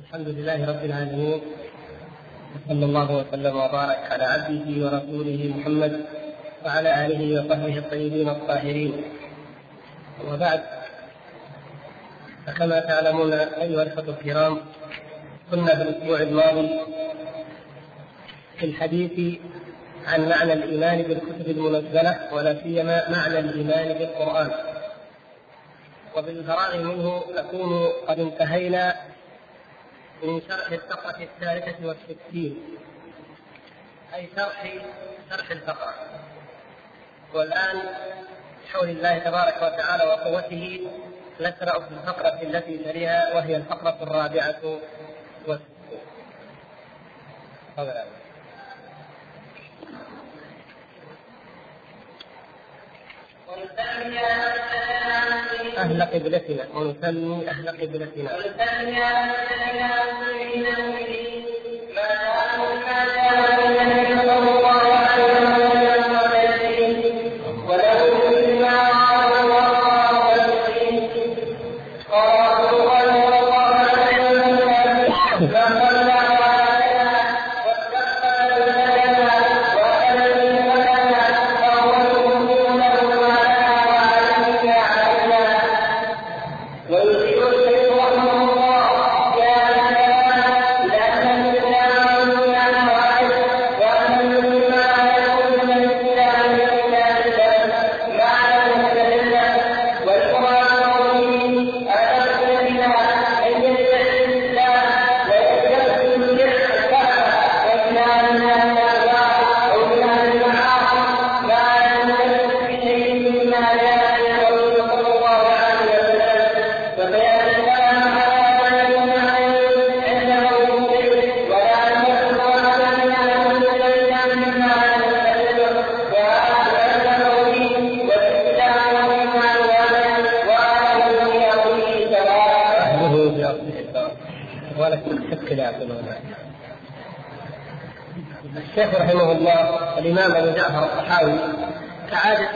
الحمد لله رب العالمين وصلى الله وسلم وبارك على عبده ورسوله محمد وعلى آله وصحبه الطيبين الطاهرين. وبعد فكما تعلمون أيها الأخوة الكرام كنا في الأسبوع الماضي في الحديث عن معنى الإيمان بالكتب المنزلة ولا سيما معنى الإيمان بالقرآن. وبالفراغ منه نكون قد انتهينا من شرح الفقرة الثالثة والستين أي شرح شرح الفقرة والآن بحول الله تبارك وتعالى وقوته نشرع في الفقرة التي تليها وهي الفقرة الرابعة والستون. أهل قبلتنا ونسمي أهل قبلتنا. ونسمي أهل قبلتنا. الشيخ رحمه الله الإمام أبو جعفر الطحاوي كعادة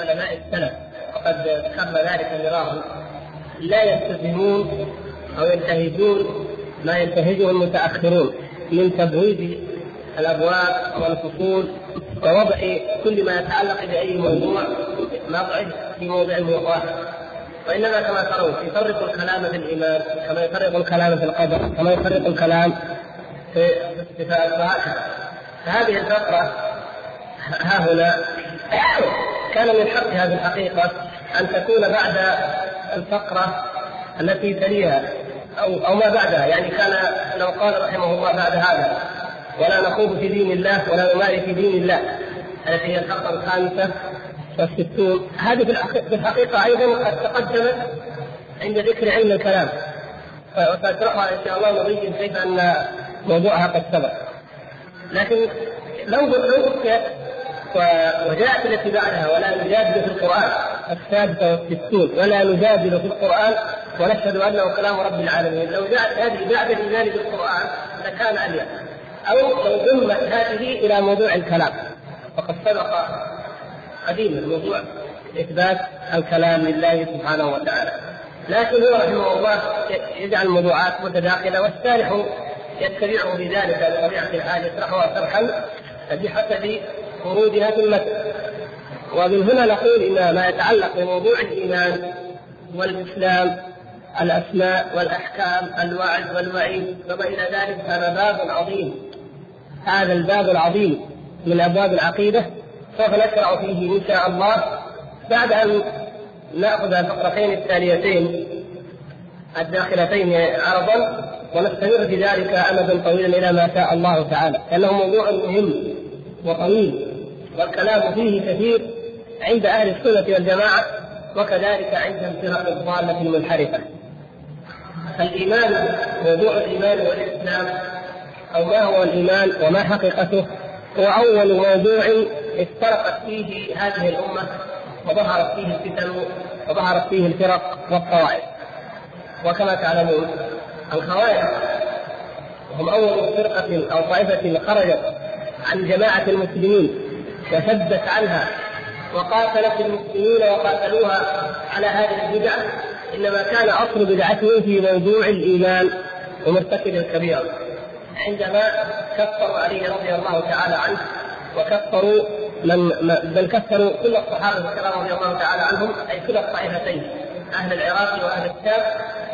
علماء السلف وقد ذكرنا ذلك مرارا لا يستفهمون أو ينتهجون ما ينتهجه المتأخرون من تبويب الأبواب والفصول ووضع كل ما يتعلق بأي موضوع مضعه في موضع واحد. وإنما كما ترون يفرق الكلام في الإيمان كما يفرق الكلام في القدر كما يفرق الكلام في الصفات وهكذا. هذه الفقرة ها هنا كان من حق هذه الحقيقة أن تكون بعد الفقرة التي تليها أو أو ما بعدها. يعني كان لو قال رحمه الله بعد هذا ولا نخوض في دين الله ولا نماري في دين الله. التي هي الفقرة الخامسة والستون. هذه في الحقيقة أيضا قد تقدمت عند ذكر علم الكلام. وسأشرحها إن شاء الله نبين كيف أن موضوعها قد سبق. لكن لو لو وجاءت التي بعدها ولا نجادل في القرآن السادسه والستون ولا نجادل في القرآن ونشهد أنه كلام رب العالمين. لو جاءت هذه بعد الايمان بالقران لكان اليم أو لو ضمت هذه إلى موضوع الكلام. وقد سبق قديما موضوع اثبات الكلام لله سبحانه وتعالى. لكن هو رحمه الله يجعل الموضوعات متداخلة والشارح يتبعه بذلك بطبيعه الحال يشرحها شرحا بحسب ورودها في المتن ومن هنا نقول إن ما يتعلق بموضوع الإيمان والإسلام الأسماء والأحكام الوعد والوعيد وما إلى ذلك هذا باب عظيم. هذا الباب العظيم من أبواب العقيدة سوف نشرع فيه إن شاء الله بعد أن نأخذ الفقرتين التاليتين الداخلتين عرضا. ونستمر في ذلك أمدا طويلا إلى ما شاء الله تعالى لأنه موضوع مهم وطويل والكلام فيه كثير عند أهل السنة والجماعة وكذلك عند الفرق الضالة المنحرفة. الإيمان موضوع الإيمان والإسلام أو ما هو الإيمان وما حقيقته هو أول موضوع افترقت فيه هذه الأمة وظهرت فيه الفتن وظهرت فيه الفرق والطوائف. وكما تعلمون الخوارج. وهم أول فرقة أو طائفة خرجت عن جماعة المسلمين وشدت عنها وقاتلت المسلمين وقاتلوها على هذه البدع إنما كان أصل بدعتهم في موضوع الإيمان ومرتكب الكبيرة عندما كفروا علي رضي الله تعالى عنه وكفروا من بل كفروا كل الصحابة الكرام رضي الله تعالى عنهم أي كلا الطائفتين. أهل العراق وأهل الشام.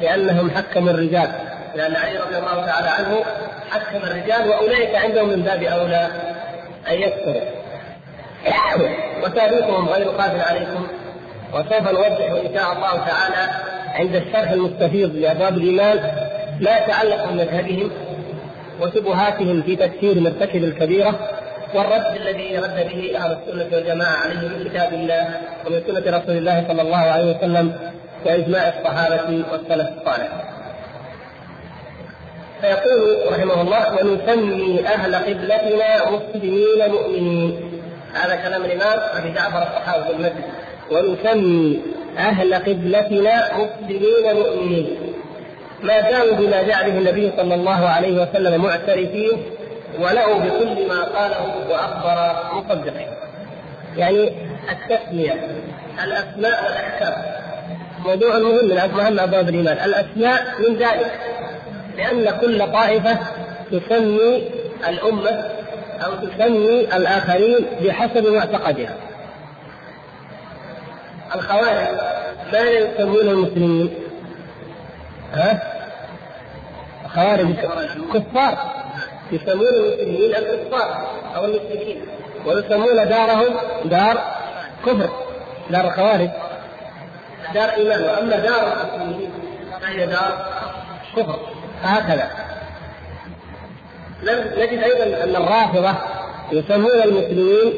لأنهم حكموا الرجال. لأن علي رضي الله تعالى عنه حكم الرجال وأولئك عندهم من باب أولى أن يكفروا. وتاريخهم غير قادر عليكم. وسوف نوضح إن شاء الله تعالى عند الشرح المستفيض لأبواب الإيمان ما يتعلق بمذهبهم وشبهاتهم في تفسير مرتكب الكبيرة والرد الذي رد به أهل السنة والجماعة عليه من كتاب الله ومن سنة رسول الله صلى الله عليه وسلم واجماع الصحابه والسلف الصالح. فيقول رحمه الله ونسمي أهل قبلتنا مسلمين مؤمنين هذا كلام الإمام أبي جعفر الصحابي المسجد ونسمي أهل قبلتنا مسلمين مؤمنين ما داموا بما به النبي صلى الله عليه وسلم معترفين وله بكل ما قاله وأخبر مصدقين. يعني التسمية الأسماء والأحكام موضوع مهم من اهم ابواب الإيمان، الأسماء من ذلك لأن كل طائفة تسمي الأمة أو تسمي الآخرين بحسب معتقدها. الخوارج ماذا يسمون المسلمين؟ ها؟ خوارج كفار يسمون المسلمين الكفار أو المشركين ويسمون دارهم دار كفر دار الخوارج دار إيمان وأما دار المسلمين فهي دار كفر هكذا نجد أيضا أن الرافضة يسمون المسلمين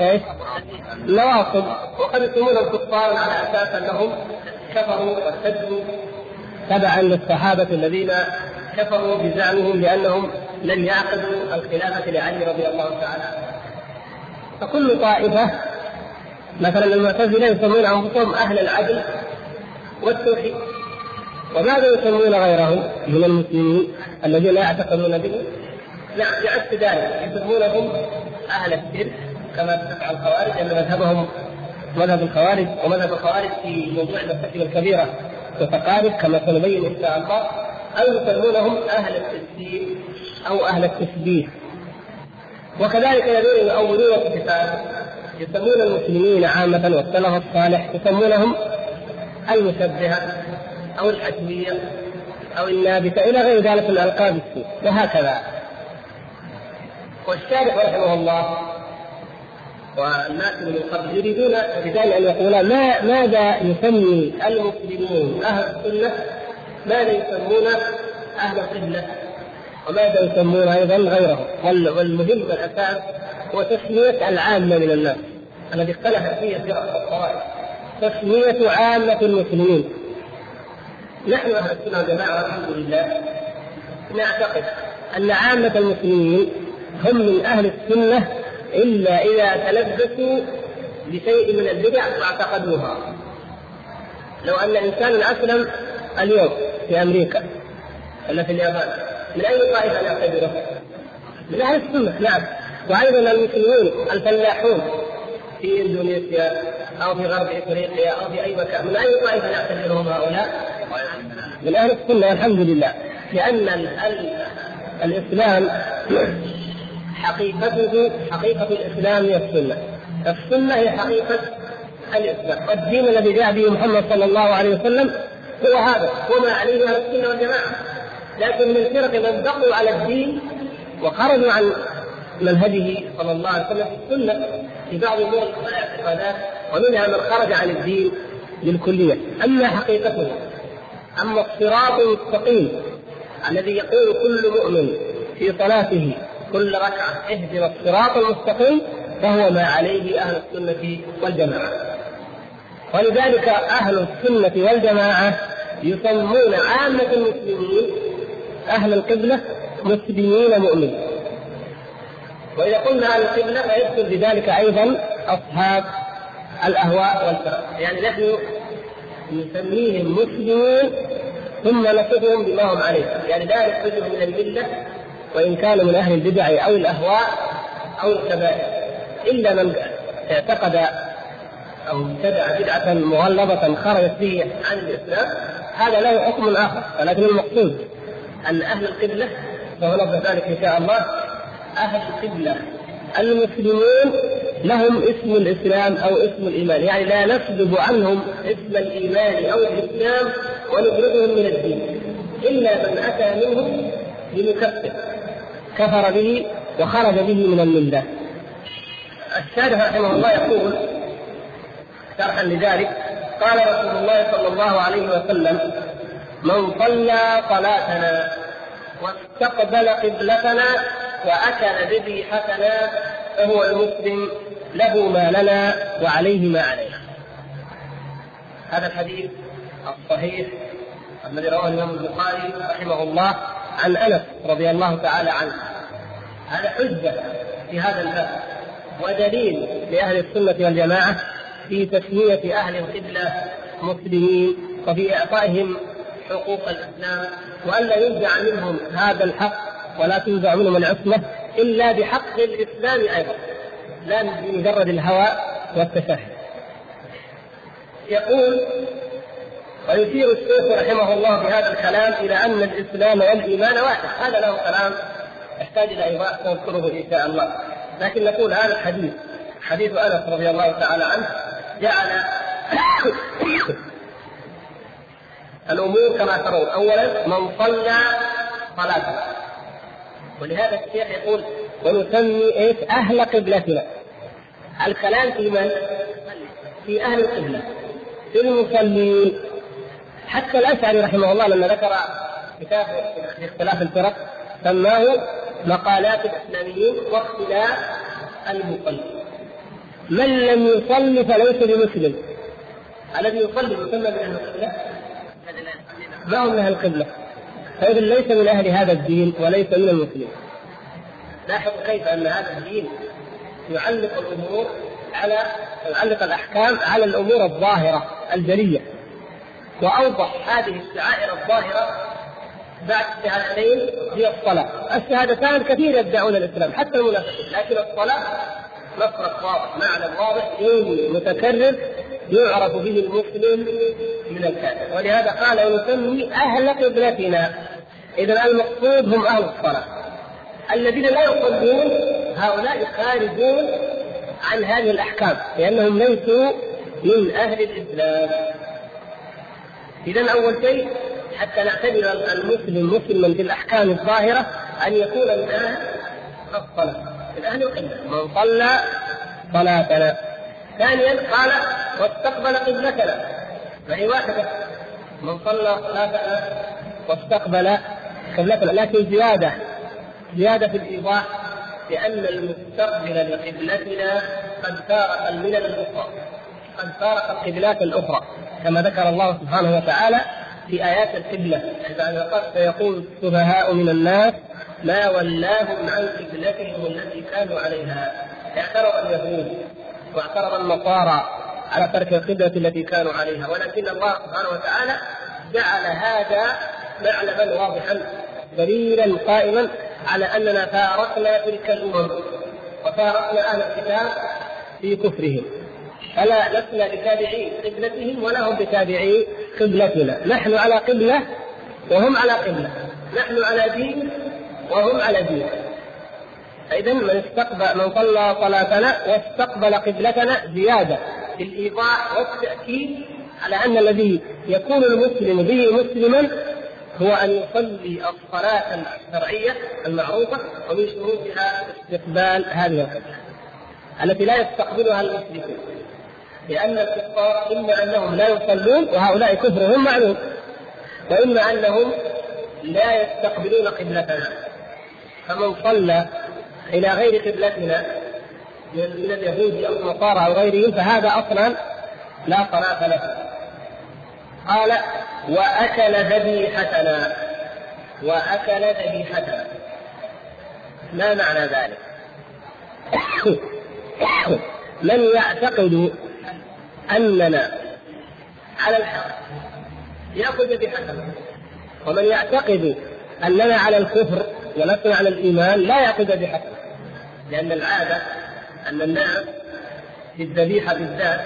إيش؟ نواصب وقد يسمونهم كفارا على أساس أنهم كفروا وارتدوا تبعا للصحابة الذين كفروا بزعمهم لأنهم لم يعقدوا الخلافة لعلي رضي الله تعالى عنه. فكل طائفة مثلا المعتزلة يسمون أنفسهم أهل العدل والتوحيد. وماذا يسمون غيرهم من المسلمين الذين لا يعتقدون به؟ بعكس ذلك. يسمونهم أهل الشرك كما تفعل الخوارج أن مذهبهم مذهب الخوارج ومذهب الخوارج في موضوع المرتكب الكبيرة متقارب كما سنبين إن شاء الله أو يسمونهم أهل التسليم أو أهل التشبيه. وكذلك الذين يؤولون الكتاب يسمون المسلمين عامة والسلف الصالح يسمونهم المشبهة أو الحتمية أو النابتة إلى غير ذلك من ألقاب السوء وهكذا. والشارح رحمه الله والناس من قبل يريدون بذلك أن يقولا ما ماذا يسمي المسلمون؟ أهل السنة؟ ماذا يسمون أهل القبلة؟ وماذا يسمون أيضا غيرهم والمهم الأساس هو تسمية العامة من الناس. الذي اختلف فيه فرق الطوائف تسمية عامة المسلمين. نحن أهل السنة والجماعة والحمد لله نعتقد أن عامة المسلمين هم من أهل السنة إلا إذا تلبسوا بشيء من البدع واعتقدوها. لو أن انسانا أسلم اليوم في أمريكا ولا في اليابان من أي طائفة نعتبره؟ من أهل السنة نعم. وأيضا المسلمون الفلاحون في إندونيسيا أو في غرب إفريقيا أو في أي مكان. من أي طائفة نعتبرهم هؤلاء؟ من أهل السنة والحمد لله. لأن ال ال الإسلام حقيقته حقيقة الإسلام هي السنة. السنة هي حقيقة الإسلام. والدين الذي جاء به محمد صلى الله عليه وسلم هو هذا. وما عليه أهل السنة والجماعة. لكن من الفرق من بقوا على الدين وخرجوا عن منهجه صلى الله عليه وسلم في السنة في بعض أمور الاعتقادات ومنها من خرج عن الدين بالكليه أما حقيقته أما الصراط المستقيم الذي يقول كل مؤمن في صلاته كل ركعة اهدنا الصراط المستقيم فهو ما عليه أهل السنة والجماعة. ولذلك أهل السنة والجماعة يسمون عامة المسلمين أهل القبلة مسلمين مؤمنين. وإذا قلنا أهل القبلة فيدخل بذلك أيضا أصحاب الأهواء والفرق. يعني نحن نسميهم مسلمين ثم نصفهم بما هم عليه. يعني لا نخرجهم من الملة وإن كانوا من أهل البدع أو الأهواء أو الكبائر. إلا من اعتقد أو ابتدع بدعة مغلظة خرجت به عن الإسلام هذا له حكم آخر ولكن المقصود أن أهل القبلة سنلفظ ذلك إن شاء الله أهل القبلة. المسلمون لهم اسم الإسلام أو اسم الإيمان يعني لا نسلب عنهم اسم الإيمان أو الإسلام ونخرجهم من الدين. إلا من أتى منهم بمكفر كفر به وخرج به من الملة. الشارح رحمه الله يقول شرحا لذلك قال رسول الله صلى الله عليه وسلم من صلى صلاتنا واستقبل قبلتنا وأكل ذبيحتنا فهو المسلم له ما لنا وعليه ما علينا. هذا الحديث الصحيح الذي رواه الإمام البخاري رحمه الله عن أنس رضي الله تعالى عنه. هذا حجة في هذا الباب ودليل لأهل السنة والجماعة في تسمية أهل القبلة مسلمين وفي إعطائهم حقوق الإسلام والا ينزع منهم هذا الحق ولا تنزع منهم العصمة إلا بحق الإسلام أيضا لا بمجرد الهوى والتشهي يقول ويشير الشيخ رحمه الله في هذا الكلام إلى أن الإسلام والإيمان واحد. هذا له كلام يحتاج إلى ايضاح نذكره إن شاء الله. لكن نقول هذا الحديث حديث أنس رضي الله تعالى عنه جعل الأمور كما ترون. اولا من صلى صلاته. ولهذا الشيخ يقول ونسمي إيش؟ أهل قبلتنا. الكلام في من؟ في أهل القبلة. في المصلين. حتى الأشعري رحمه الله لما ذكر كتاب في اختلاف الفرق سماه مقالات الإسلاميين واختلاف المصلين. من لم يصلي فليس بمسلم. الذي يصلي يسمى من أهل القبلة. من أهل القبلة؟ فاذا ليس من أهل هذا الدين وليس من المسلمين. لاحظوا كيف أن هذا الدين يعلق الأمور على يعلق الأحكام على الأمور الظاهرة الجلية. وأوضح هذه الشعائر الظاهرة بعد الشهادتين هي الصلاة، الشهادتان كثير يدعون الإسلام حتى المنافقين، لكن الصلاة مفرق واضح معنى واضح يومي متكرر يعرف به المسلم من الكافر ولهذا قال ونسمي أهل قبلتنا. اذا المقصود هم أهل الصلاة. الذين لا يصلون هؤلاء خارجون عن هذه الأحكام لأنهم ليسوا من أهل الإسلام. اذا أول شيء حتى نعتبر المسلم مسلما بالاحكام الظاهرة أن يكون من أهل الصلاة. من القبلة. من صلى صلاتنا. ثانيا قال واستقبل قبلتنا فهي واحدة من صلى واستقبل قبلتنا لكن زيادة زيادة في الإيضاح لأن المستقبل لقبلتنا قد فارق الملل الأخرى قد فارق القبلات الأخرى. كما ذكر الله سبحانه وتعالى في آيات القبلة اذا قد سيقول السفهاء من الناس ما ولاهم عن قبلتهم التي كانوا عليها. اعترض اليهود واعترض النصارى على ترك القبلة التي كانوا عليها ولكن الله سبحانه وتعالى جعل هذا معلما واضحا دليلا قائما على أننا فارقنا تلك الأمم وفارقنا أهل الكتاب في كفرهم. فلا لسنا بتابعي قبلتهم ولا هم بتابعي قبلتنا. نحن على قبلة وهم على قبلة. نحن على دين وهم على دين. فإذا من استقبل من صلى صلاتنا واستقبل قبلتنا زيادة. في الإيضاح والتأكيد على أن الذي يكون المسلم به مسلما هو أن يصلي الصلاة الشرعية المعروفة ومن شروطها استقبال هذه القبلة التي لا يستقبلها المسلمون لأن الكفار إما أنهم لا يصلون وهؤلاء كفرهم معلوم وإما أنهم لا يستقبلون قبلتنا فمن صلى إلى غير قبلتنا من اليهود أو النصارى أو غيرهم فهذا أصلا لا صلاة له قال وأكل ذبيحتنا وأكل ذبيحتنا ما معنى ذلك؟ من يعتقد أننا على الحق ياخذ ذبيحتنا ومن يعتقد أننا على الكفر ولسنا على الإيمان لا ياخذ ذبيحتنا لأن العادة أن الناس في الذبيحة بالذات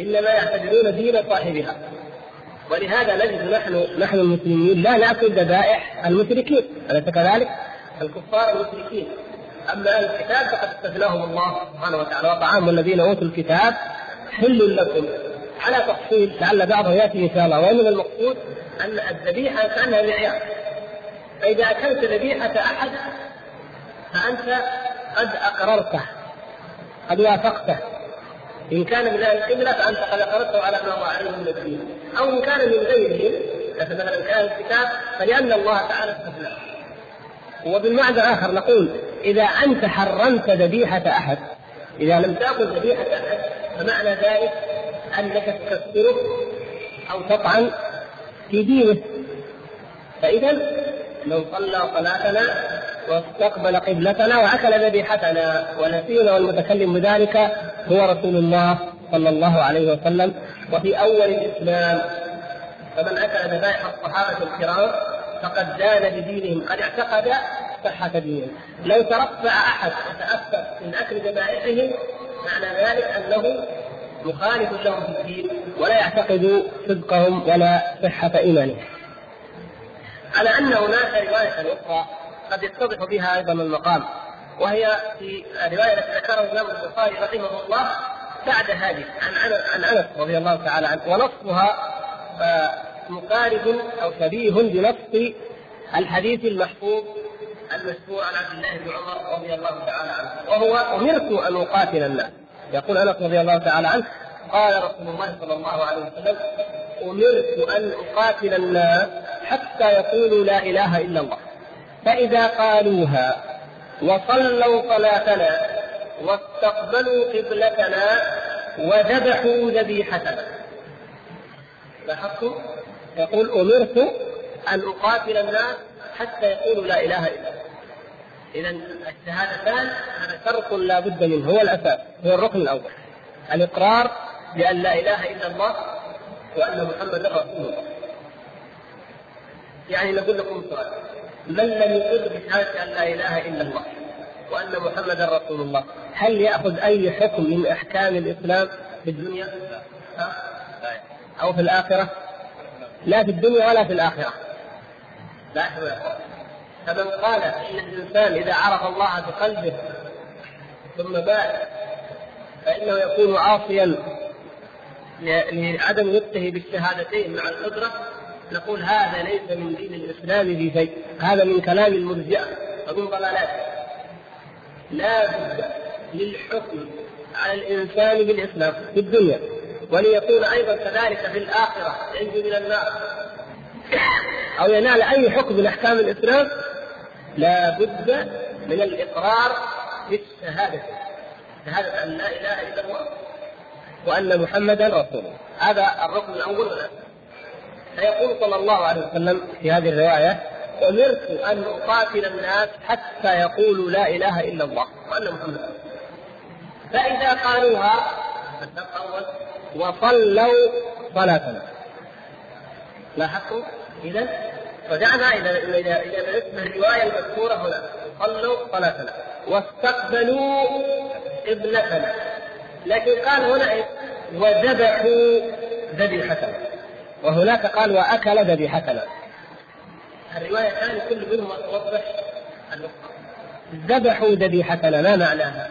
إنما يعتبرون دين صاحبها. ولهذا نجد نحن نحن المسلمين لا نأكل ذبائح المشركين أليس كذلك؟ الكفار المشركين. أما أهل الكتاب فقد استثناهم الله سبحانه وتعالى. وطعام الذين أوتوا الكتاب حل لكم. على تفصيل لعل بعضه يأتي إن شاء الله. ومن المقصود أن الذبيحة كأنها معيار. فإذا أكلت ذبيحة أحد فأنت قد أقررته. قد وافقته. إن كان من أهل القبلة فأنت قد اقررته على ما هو عليه من الدين. أو إن كان من غيرهم مثلا كان الكتاب فلأن الله تعالى استثناه. وبالمعنى الآخر نقول إذا أنت حرمت ذبيحة أحد إذا لم تاكل ذبيحة أحد فمعنى ذلك أنك تكسره أو تطعن في دينه. فاذا لو صلى صلاتنا واستقبل قبلتنا وأكل ذبيحتنا. ونسينا والمتكلم بذلك هو رسول الله صلى الله عليه وسلم. وفي أول الإسلام فمن أكل ذبائح الصحابة الكرام فقد دان بدينهم. قد اعتقد صحة دينهم لو ترفع أحد وتأثر من أكل ذبائحهم معنى ذلك أنه مخالف لهم في الدين ولا يعتقد صدقهم ولا صحة إيمانهم. على أن هناك رواية أخرى قد يتضح بها أيضا المقام. وهي في الرواية التي ذكرها الإمام البخاري رحمه الله بعد هذه عن عن أنس رضي الله تعالى عنه. ونصها مقارب أو شبيه بنص الحديث المحفوظ المشهور عن عبد الله بن عمر رضي الله تعالى عنه. وهو أمرت أن أقاتل الناس. يقول أنس رضي الله تعالى عنه قال رسول الله صلى الله عليه وسلم أمرت أن أقاتل الناس حتى يقولوا لا إله إلا الله. فإذا قالوها وصلوا صلاتنا واستقبلوا قبلتنا وذبحوا ذبيحتنا. لاحظتم؟ يقول أمرت أن أقاتل الناس حتى يقولوا لا إله إلا الله. اذا الشهادتان هذا شرط لا بد منه هو الأساس هو الركن الأول. الإقرار بأن لا إله إلا الله وأن محمدا رسول الله. يعني نقول لكم سؤال. من لم يقر بشهاده أن لا إله إلا الله وأن محمدا رسول الله هل يأخذ أي حكم من أحكام الإسلام في الدنيا؟ أو في الآخرة؟ لا في الدنيا ولا في الآخرة. لاحظوا يا فمن قال إن الإنسان إذا عرف الله بقلبه ثم مات فإنه يكون عاصيا لعدم نطقه بالشهادتين مع القدرة نقول هذا ليس من دين الإسلام في شيء هذا من كلام المرجئة. ومن ضلالات لا بد للحكم على الإنسان بالإسلام في الدنيا وليكون أيضا كذلك في الآخرة ينجو من النار. أو ينال أي حكم من أحكام الإسلام لا بد من الإقرار بالشهاده شهادة أن لا إله إلا الله وأن محمدا رسول الله. هذا الركن الأول والاساس فيقول صلى الله عليه وسلم في هذه الرواية أمرت أن أقاتل الناس حتى يقولوا لا إله إلا الله وأن محمدا فإذا قالوها وصلوا صلاتنا لاحظتم؟ اذا رجعنا إلى إلى إلى اسم الرواية المذكورة هنا. صلوا صلاتنا واستقبلوا قبلتنا لكن قال هنا إيش؟ وذبحوا ذبيحتنا وهناك قال وأكل ذبيحتنا الروايتان كل منهما توضح النقطة. ذبحوا ذبيحتنا ما معناها؟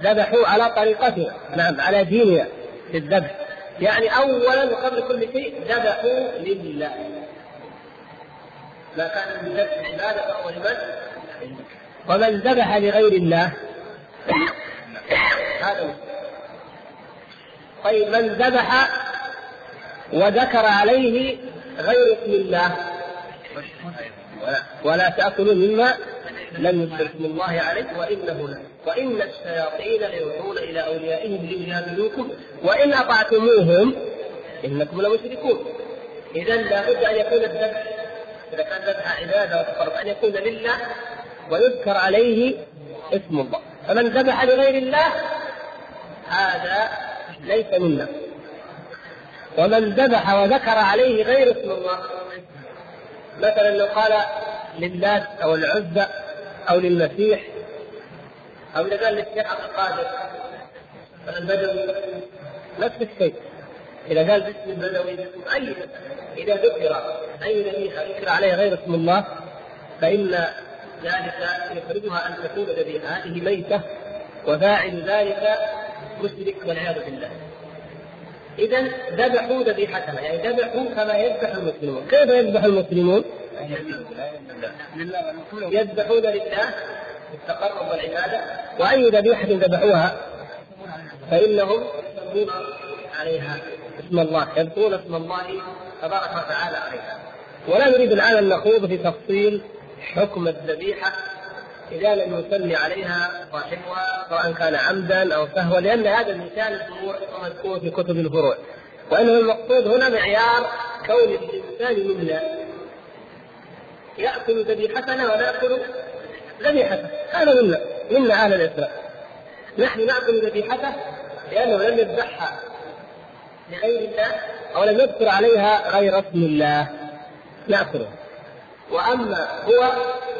ذبحوا على طريقتنا نعم على ديننا في الذبح. يعني اولا وقبل كل شيء ذبحوا لله. ما كان من ذبح عبادة فهو لمن؟ ومن ذبح لغير الله. هذا طيب من ذبح وذكر عليه غير اسم الله. ولا تأكلوا مما لم يذكر اسم الله عليه وإنه لا. وإن الشياطين ليوحون إلى أوليائهم ليجادلوكم وإن أطعتموهم إنكم لمشركون إذا لابد أن يكون الذبح إذا كان ذبح عبادة وتقرب أن يكون لله ويذكر عليه اسم الله. فمن ذبح لغير الله هذا ليس منا. ومن ذبح وذكر عليه غير اسم الله. مثلا لو قال للات أو العزى أو للمسيح أو قال للشيخ عبد القادر. البدوي نفس الشيء. إذا قال باسم البدوي باسم اي إذا ذكر أي ذبيحه ذكر عليه غير اسم الله فإن ذلك يخرجها أن تكون ذبيحة. هذه ميتة وفاعل ذلك مشرك والعياذ بالله. إذا ذبحوا ذبيحتنا يعني ذبحوا كما يذبح المسلمون، كيف يذبح المسلمون؟ يذبحون لله التقرب والعبادة وأي ذبيحة ذبحوها فإنهم يسمون عليها اسم الله يذكرون اسم الله تبارك وتعالى عليها ولا نريد الآن أن نخوض في تفصيل حكم الذبيحة اذا لم يصلي عليها صاحبها سواء كان عمدا أو سهوا لأن هذا المثال الفروع ومذكور في كتب الفروع. وأنه المقصود هنا معيار كون الإنسان منا. يأكل ذبيحتنا ونأكل ذبيحته. هذا منا منا أهل الإسلام. نحن نأكل ذبيحته لأنه لم يذبحها لغير الله أو لم يذكر عليها غير اسم الله. نأكله. وأما هو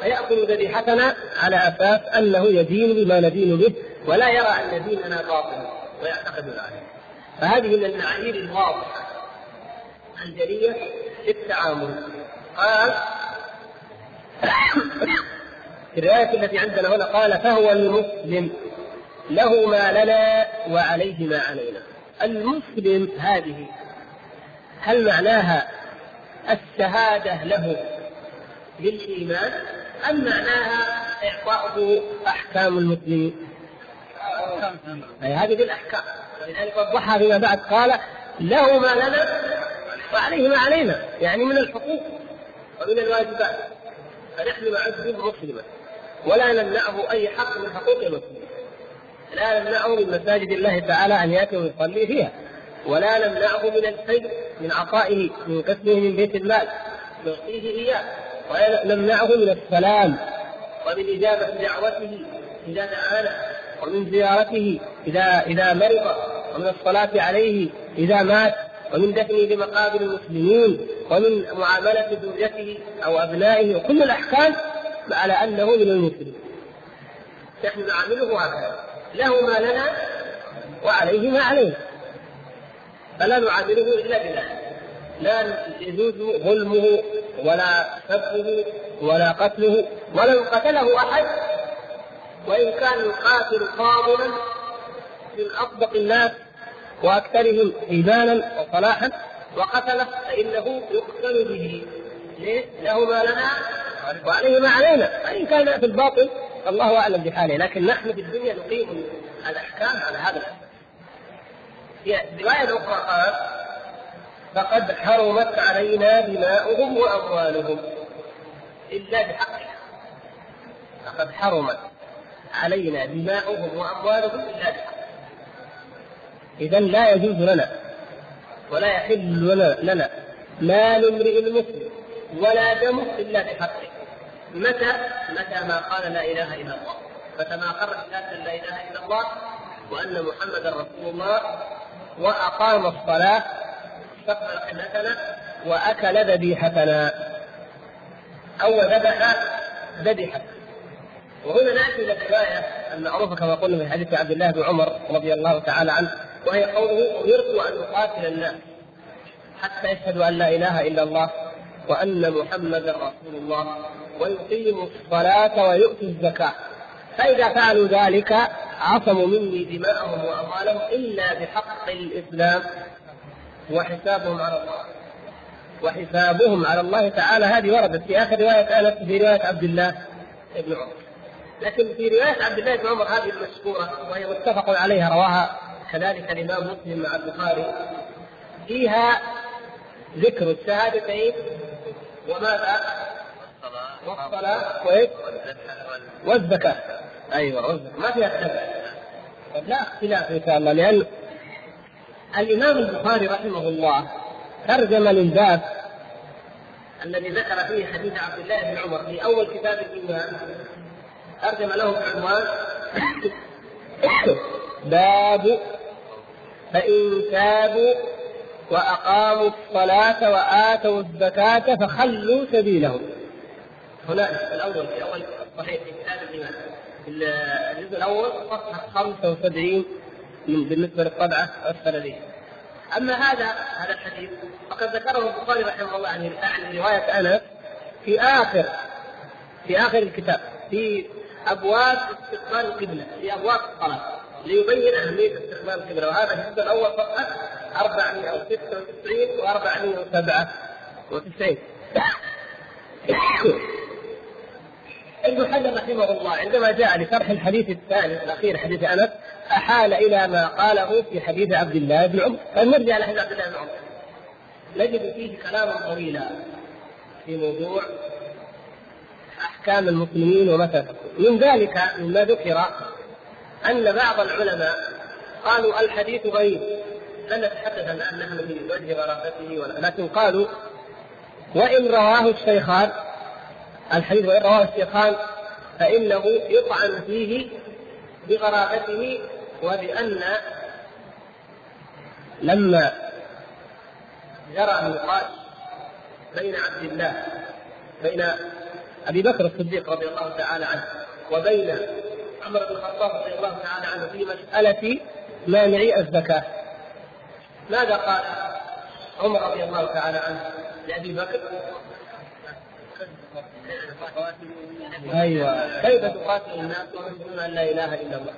فيأكل ذبيحتنا على أساس أنه يدين بما ندين به ولا يرى أن ديننا باطل ويعتقد ذلك. فهذه من المعايير الواضحة. الجليه في التعامل. قال في الرواية التي عندنا هنا قال فهو المسلم. له ما لنا وعليه ما علينا. المسلم هذه هل معناها الشهادة له بالإيمان أم معناها إعطاؤه أحكام المسلمين؟ أي هذه بالأحكام. ولذلك وضحها فيما بعد قال له ما لنا وعليه ما علينا يعني من الحقوق ومن الواجبات. فنحن نعد مسلما ولا نمنعه أي حق من حقوق المسلمين. لا نمنعه من مساجد الله تعالى أن يأتي ويصلي فيها. ولا نمنعه من الخير من عطائه من قسمه من بيت المال. نعطيه إياه. ولا نمنعه من السلام ومن إجابة دعوته إذا دعانا ومن زيارته إذا إذا مرض ومن الصلاة عليه إذا مات ومن دفنه لمقابر المسلمين ومن معاملة زوجته أو أبنائه وكل الأحكام على أنه من المسلمين. نحن نعامله هكذا. له ما لنا وعليه ما علينا فلا نعامله إلا بذلك. لا يجوز ظلمه ولا سبه ولا قتله ولو قتله أحد وإن كان القاتل فاضلا من أصدق الناس وأكثرهم إيمانا وصلاحا وقتله فإنه يقتل به ليه؟ له ما لنا وعليه ما علينا فإن كان في الباطل الله أعلم بحاله لكن نحن في الدنيا نقيم الأحكام على هذا الاساس. في رواية أخرى قال فقد حرمت علينا دماؤهم وأموالهم. إلا بحقها. فقد حرمت علينا دماؤهم وأموالهم إلا بحقها. إذا لا يجوز لنا ولا يحل لنا, لنا مال امرئ مسلم ولا دمه إلا بحقه. متى؟ متى ما قال لا إله إلا الله. متى ما بشهادة لا إله إلا الله وأن محمدا رسول الله وأقام الصلاة استقبل قبلتنا وأكل ذبيحتنا أو ذبح ذبيحة وهنا نأتي إلى الرواية المعروفة كما قلنا في حديث عبد الله بن عمر رضي الله تعالى عنه وهي قوله امرت أن اقاتل الناس حتى يشهدوا أن لا إله إلا الله وأن محمدا رسول الله ويقيموا الصلاة ويؤتوا الزكاة. فإذا فعلوا ذلك عصموا مني دماءهم وأموالهم إلا بحق الإسلام. وحسابهم على الله. وحسابهم على الله تعالى. هذه وردت في آخر رواية انس في رواية عبد الله بن عمر. لكن في رواية عبد الله بن عمر هذه المشهورة وهي متفق عليها رواها كذلك الإمام مسلم مع البخاري. فيها ذكر الشهادتين وماذا؟ والصلاة وإيش؟ والزكاة. أيوه والزكاة. ما فيها اختلاف. لا اختلاف إن شاء الله لأن الإمام البخاري رحمه الله ترجم للباب الذي ذكر فيه حديث عبد الله بن عمر في أول كتاب الإيمان. ترجم له بعنوان باب فإن تابوا وأقاموا الصلاة وآتوا الزكاة فخلوا سبيلهم. هنا الأول في أول صحيح في كتاب الإيمان. الجزء الأول صفحة 75 من بالنسبة للطبعة أسفل لي. أما هذا هذا الحديث فقد ذكره البخاري رحمه الله عن رواية أنس في آخر في آخر الكتاب في أبواب استقبال القبلة في أبواب الصلاه ليبين أهمية استقبال القبلة وهذا الجزء الأول فقط 496 و 497 ابن حجر رحمه الله عندما جاء لشرح الحديث الثاني الاخير حديث أنس أحال إلى ما قاله في حديث عبد الله بن عمر. فنرجع إلى حديث عبد الله بن عمر. نجد فيه كلاما طويلا في موضوع أحكام المسلمين ومتى من ذلك مما ذكر أن بعض العلماء قالوا الحديث غريب لن نتحدث عن انها من وجه غرابته لكن قالوا وإن رواه الشيخان الحديث وإن رواه الشيخان فإنه يطعن فيه بغرابته وبأن لما جرى النقاش بين عبد الله بين أبي بكر الصديق رضي الله تعالى عنه وبين عمر بن الخطاب رضي الله تعالى عنه في مسألة مانعي الزكاة. ماذا قال عمر رضي الله تعالى عنه لأبي بكر؟ أيوه. كيف تقاتل الناس ويقولون أن لا إله إلا الله.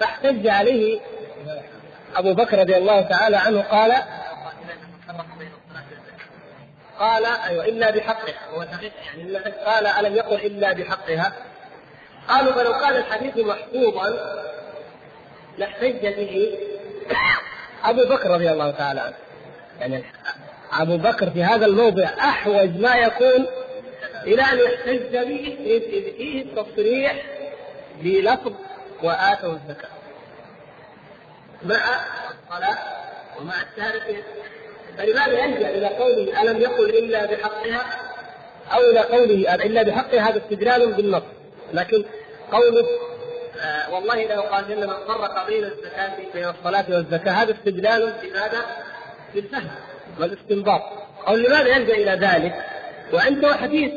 فاحتج عليه أبو بكر رضي الله تعالى عنه قال قال أيوه إلا بحقها. هو يعني قال ألم يقل إلا بحقها؟ قالوا فلو كان الحديث محفوظا. لاحتج به أبو بكر رضي الله تعالى عنه. يعني أبو بكر في هذا الموضع أحوج ما يكون إلى أن يحتج به فيه التصريح بلفظ وآتوا الزكاة. مع الصلاة ومع التارك. فلماذا يلجأ إلى قوله ألم يقل إلا بحقها؟ أو إلى قوله إلا بحقها؟ هذا استدلال بالنص. لكن قوله آه والله لو قال ان من فرق بين الزكاة بين الصلاه والزكاة هذا استدلال بماذا؟ بالفهم والاستنباط. أو لماذا يلجأ إلى ذلك؟ وعنده حديث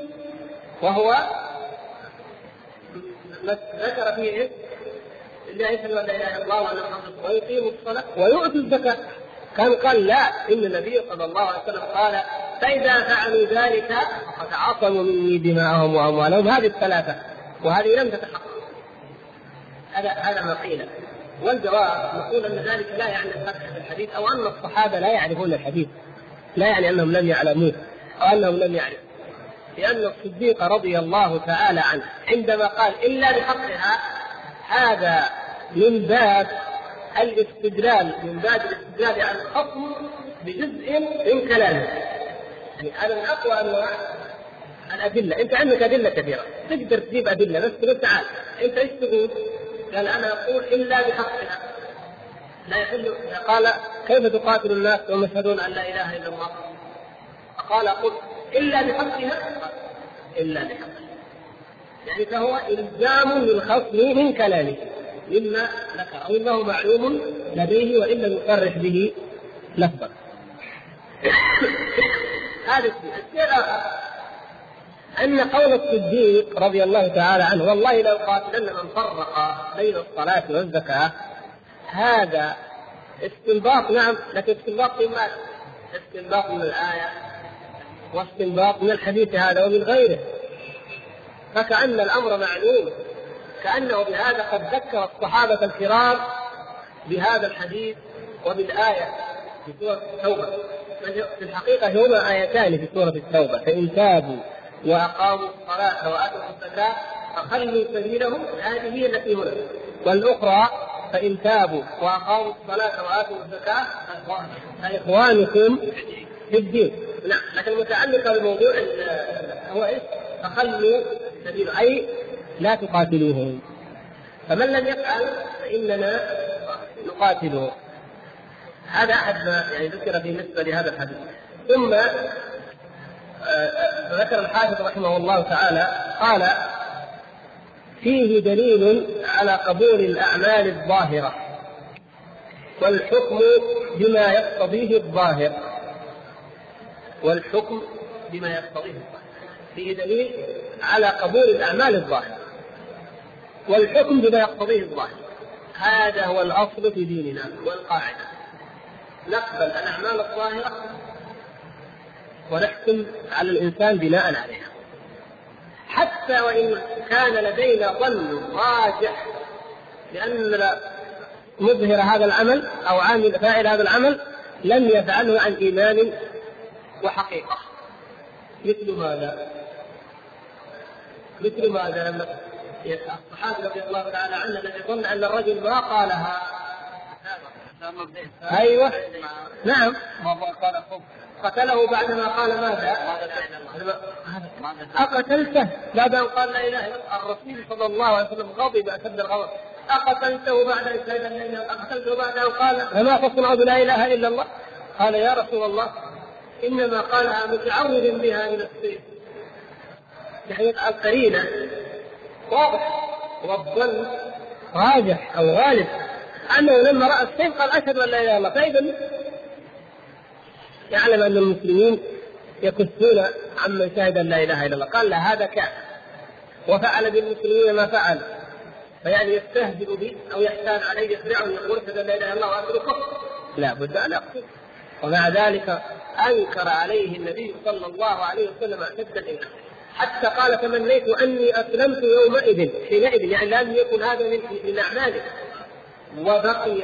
وهو ذكر فيه لا لا اله الا الله ويقيم الصلاة ويؤتي الزكاة. كان قال لا إن النبي صلى الله عليه وسلم قال فإذا فعلوا ذلك فقد عصموا مني دماءهم وأموالهم. هذه الثلاثة وهذه لم تتحقق. هذا هذا ما قيل. والجواب نقول أن ذلك لا يعني الفتح في الحديث أو أن الصحابة لا يعرفون الحديث لا يعني أنهم لم يعلموه أو أنهم لم يعرفوا لأن الصديق رضي الله تعالى عنه عندما قال إلا بحقها هذا من باب الاستدلال من باب الاستدلال على الخصم بجزء من كلامه. يعني هذا من أقوى أنواع الأدلة، أنت عندك أدلة كثيره، تقدر تجيب أدلة بس تقول تعال أنت إيش تقول؟ قال أنا أقول إلا بحقها. لا يحل. قال كيف تقاتل الناس وهم يشهدون أن لا إله إلا الله؟ فقال قل إلا بحقها إلا بحقها يعني فهو إلزام للخصم من كلامه. مما ذكر. أو إنه معلوم لديه وان لم يصرح به لفظا. هذا الشيء. الشيء الآخر. أن قول الصديق رضي الله تعالى عنه والله لو قاتلن من فرق بين الصلاة والزكاة هذا استنباط نعم لكن استنباط ماذا؟ استنباط من الآية. واستنباط من الحديث هذا ومن غيره. فكأن الأمر معلوم. كأنه بهذا قد ذكر الصحابة الكرام بهذا الحديث وبالآية في سورة التوبة. في الحقيقة هما آيتان في سورة التوبة. فإن تابوا وأقاموا الصلاة وآتوا الزكاة فخلوا سبيلهم. هذه هي التي هنا. والأخرى فإن تابوا وأقاموا الصلاة وآتوا الزكاة فإخوانكم في الدين نعم لكن المتعلقة بموضوع هو إيش؟ فخلوا سبيله أي لا تقاتلوهم. فمن لم يفعل فإننا نقاتله هذا أحد ما يعني ذكر بالنسبة لهذا الحديث. ثم آه، ذكر الحافظ رحمه الله تعالى قال فيه دليل على قبول الأعمال الظاهرة والحكم بما يقتضيه الظاهر. والحكم بما يقتضيه الظاهر. فيه دليل على قبول الأعمال الظاهرة والحكم بما يقتضيه الظاهر. هذا هو الأصل في ديننا والقاعدة. نقبل الأعمال الظاهرة ونحكم على الإنسان بناء عليها. حتى وإن كان لدينا ظن راجح لأن مظهر هذا العمل أو عامل فاعل هذا العمل لم يفعله عن إيمان وحقيقة. مثل ماذا؟ مثل ماذا؟ لما الصحابي رضي الله تعالى عنه الذي يظن أن الرجل ما قالها. أيوه. نعم. قال قتله بعدما قال ماذا؟ أقتلته. بعد أن قال لا إله إلا الرسول صلى الله عليه وسلم غضب أشد الغضب. أقتلته بعد أن شهد أن أقتلته بعد أن قال فما تصنع بلا إله إلا الله؟ قال يا رسول الله. إنما قالها متعوذ بها من السيف. يعني القرينة واضح. والظن. راجح أو غالب. أنه لما رأى السيف قال أشهد أن لا إله إلا الله. فإذا يعلم أن المسلمين يكفون عمن شهد أن لا إله إلا الله. قال لا هذا كان وفعل بالمسلمين ما فعل. فيعني يستهزئ بي أو يحتال علي يخدعني يقول أشهد أن لا إله إلا الله كفر. لا بد أن أقتل ومع ذلك أنكر عليه النبي صلى الله عليه وسلم أشد الإنكار. حتى قال تمنيت أني أسلمت يومئذ حينئذ يعني لم يكن هذا من من أعماله وبقي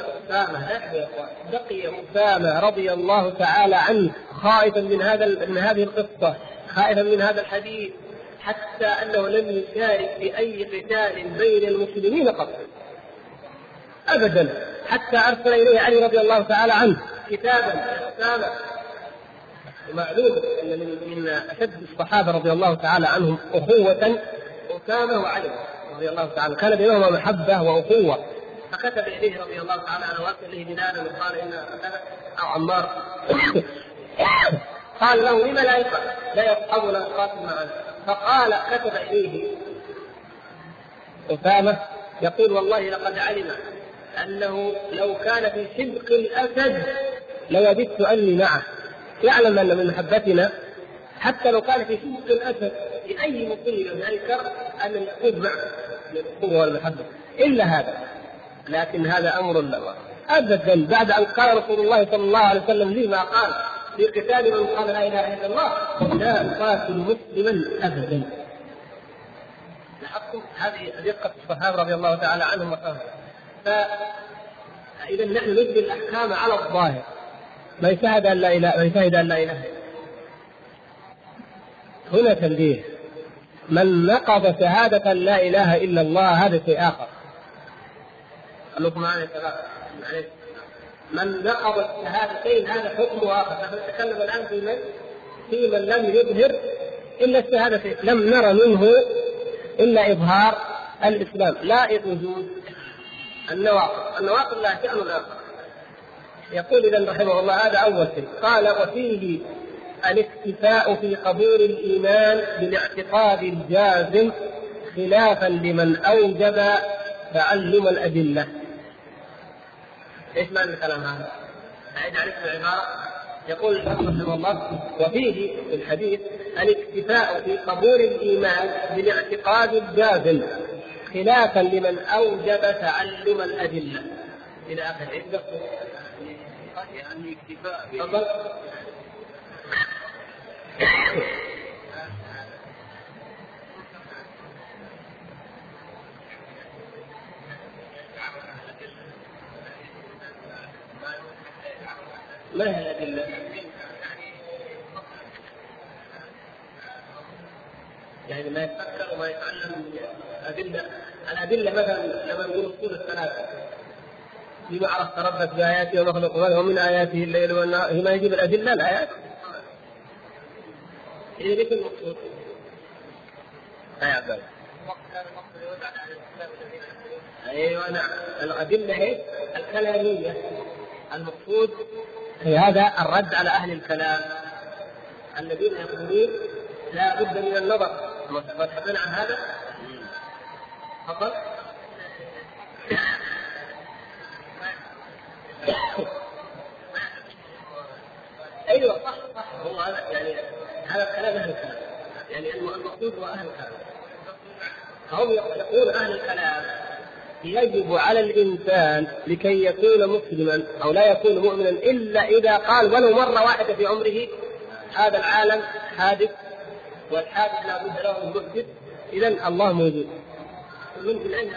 يا بقي أسامة رضي الله تعالى عنه خائفا من هذا من هذه القصة خائفا من هذا الحديث حتى أنه لم يشارك في أي قتال بين المسلمين قط. أبدا. حتى أرسل إليه علي رضي الله تعالى عنه كتابا أسامة معلوم أن من أشد الصحابة رضي الله تعالى عنهم أخوة أسامة وعلي رضي الله تعالى كان بينهما محبة وأخوة. فكتب إليه رضي الله تعالى عنه وأرسل إليه بلالا وقال إن أو عمار قال له لما لا لا يصحبنا القاتل معنا. فقال كتب إليه أسامة يقول والله لقد علم أنه لو كان في شبق الأسد لوددت أني معه. يعلم أن من محبتنا حتى لو كان في شبق الاسد في أي مصيبه من الكرب أن يكون معه القوه والمحبه إلا هذا. لكن هذا أمر لا ابدا بعد أن قال رسول الله صلى الله عليه وسلم لي ما قال في قتال من قال لا إله إلا الله لا أقاتل مسلما ابدا. لاحظتم؟ هذه دقه الصحابة رضي الله تعالى عنهم وفهمهم فاذا نحن نجري الأحكام على الظاهر. من شهد أن لا اله من شهد أن لا إله هنا تنبيه. من نقض شهادة لا إله إلا الله هذا شيء آخر. خلوكم معنا من نقض الشهادتين هذا حكم آخر. نحن نتكلم الآن في من؟ في من لم يظهر إلا الشهادتين لم نرى منه إلا إظهار الإسلام. لا وجود النواقض. النواقض لها شأن آخر. يقول اذا رحمه الله هذا أول شيء. قال وفيه الاكتفاء في قبول الإيمان بالاعتقاد الجازم خلافا لمن أوجب تعلم الأدلة. إيش معنى الكلام هذا؟ أعيد عليكم العبارة. يقول رحمه الله وفيه في الحديث الاكتفاء في قبول الإيمان بالاعتقاد الجازم خلافا لمن أوجب تعلم الأدلة. إلى اخره يعني اكتفاء تفضل ما هي الأدلة؟ يعني ما يتفكر وما يتعلم أدلة الأدلة مثلا لما نقول الصور الثلاثة بما عرفت ربك بآياته ومخلوقه ومن آياته الليل والنهار. هي ما يجيب الأدلة الآيات إذا ليس المقصود؟ يا عبد أيوه نعم. الأدلة هي الكلامية. المقصود في هذا الرد على أهل الكلام. الذين يقولون لا بد من النظر. وتحدثنا عن هذا؟ تفضل أيوه صح صح. هو هذا يعني هذا الكلام أهل الكلام. يعني المقصود هو أهل الكلام. فهم يقولون أهل الكلام يجب على الإنسان لكي يكون مسلما أو لا يكون مؤمنا إلا إذا قال ولو مرة واحدة في عمره هذا العالم حادث والحادث لا بد له من محدث إذا الله موجود. من أين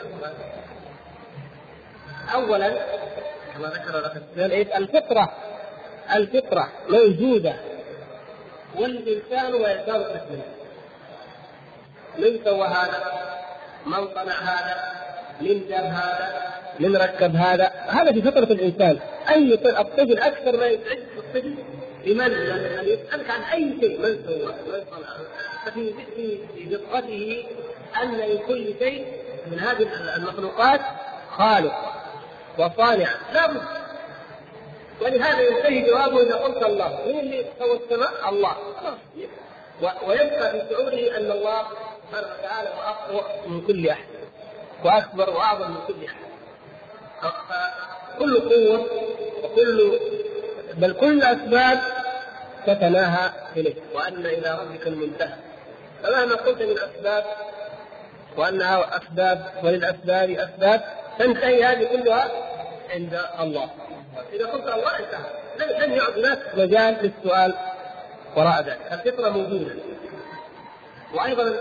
أولا كما ذكر الفطرة. الفطرة موجودة والإنسان ويزال مسلما من سوى هذا؟ من صنع هذا؟ من جاب هذا؟ من ركب هذا؟ هذا في فطرة الإنسان أي الطفل أكثر ما يزعج الطفل لمن يسألك عن أي شيء من سوى؟ من صنع؟ ففي في فطرته أن لكل شيء من هذه المخلوقات خالق وصانع لا بد ولهذا ينتهي جوابه إذا قلت الله. من اللي سوى السماء؟ الله. ويبقى في شعوره أن الله سبحانه وتعالى اقوى من كل أحد. وأكبر وأعظم من كل أحد. فكل قوة وكل بل كل الاسباب تتناهى إليه. وأن إلى ربك المنتهى. فمهما قلت من أسباب وانها أسباب وللأسباب أسباب تنتهي هذه كلها عند الله. إذا قلت الله انتهى لن يعد هناك مجال للسؤال وراء ذلك. الفطرة موجودة. وأيضا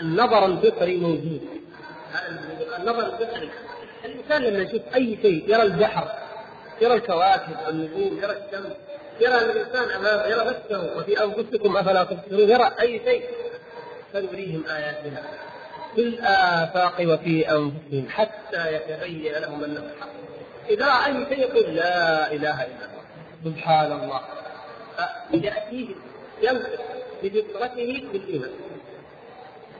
النظر الفطري موجود. النظر الفطري. الإنسان لما يشوف أي شيء يرى البحر يرى الكواكب النجوم يرى الشمس يرى الإنسان أمامه يرى نفسه وفي أنفسكم أفلا تبصرون يرى أي شيء سنريهم آياتنا. في الآفاق وفي أنفسهم حتى يتبين لهم أنه الحق. إذا رأى أي شيء يقول لا إله إلا الله. سبحان الله فيأتيه يمسك بفطرته بالإيمان.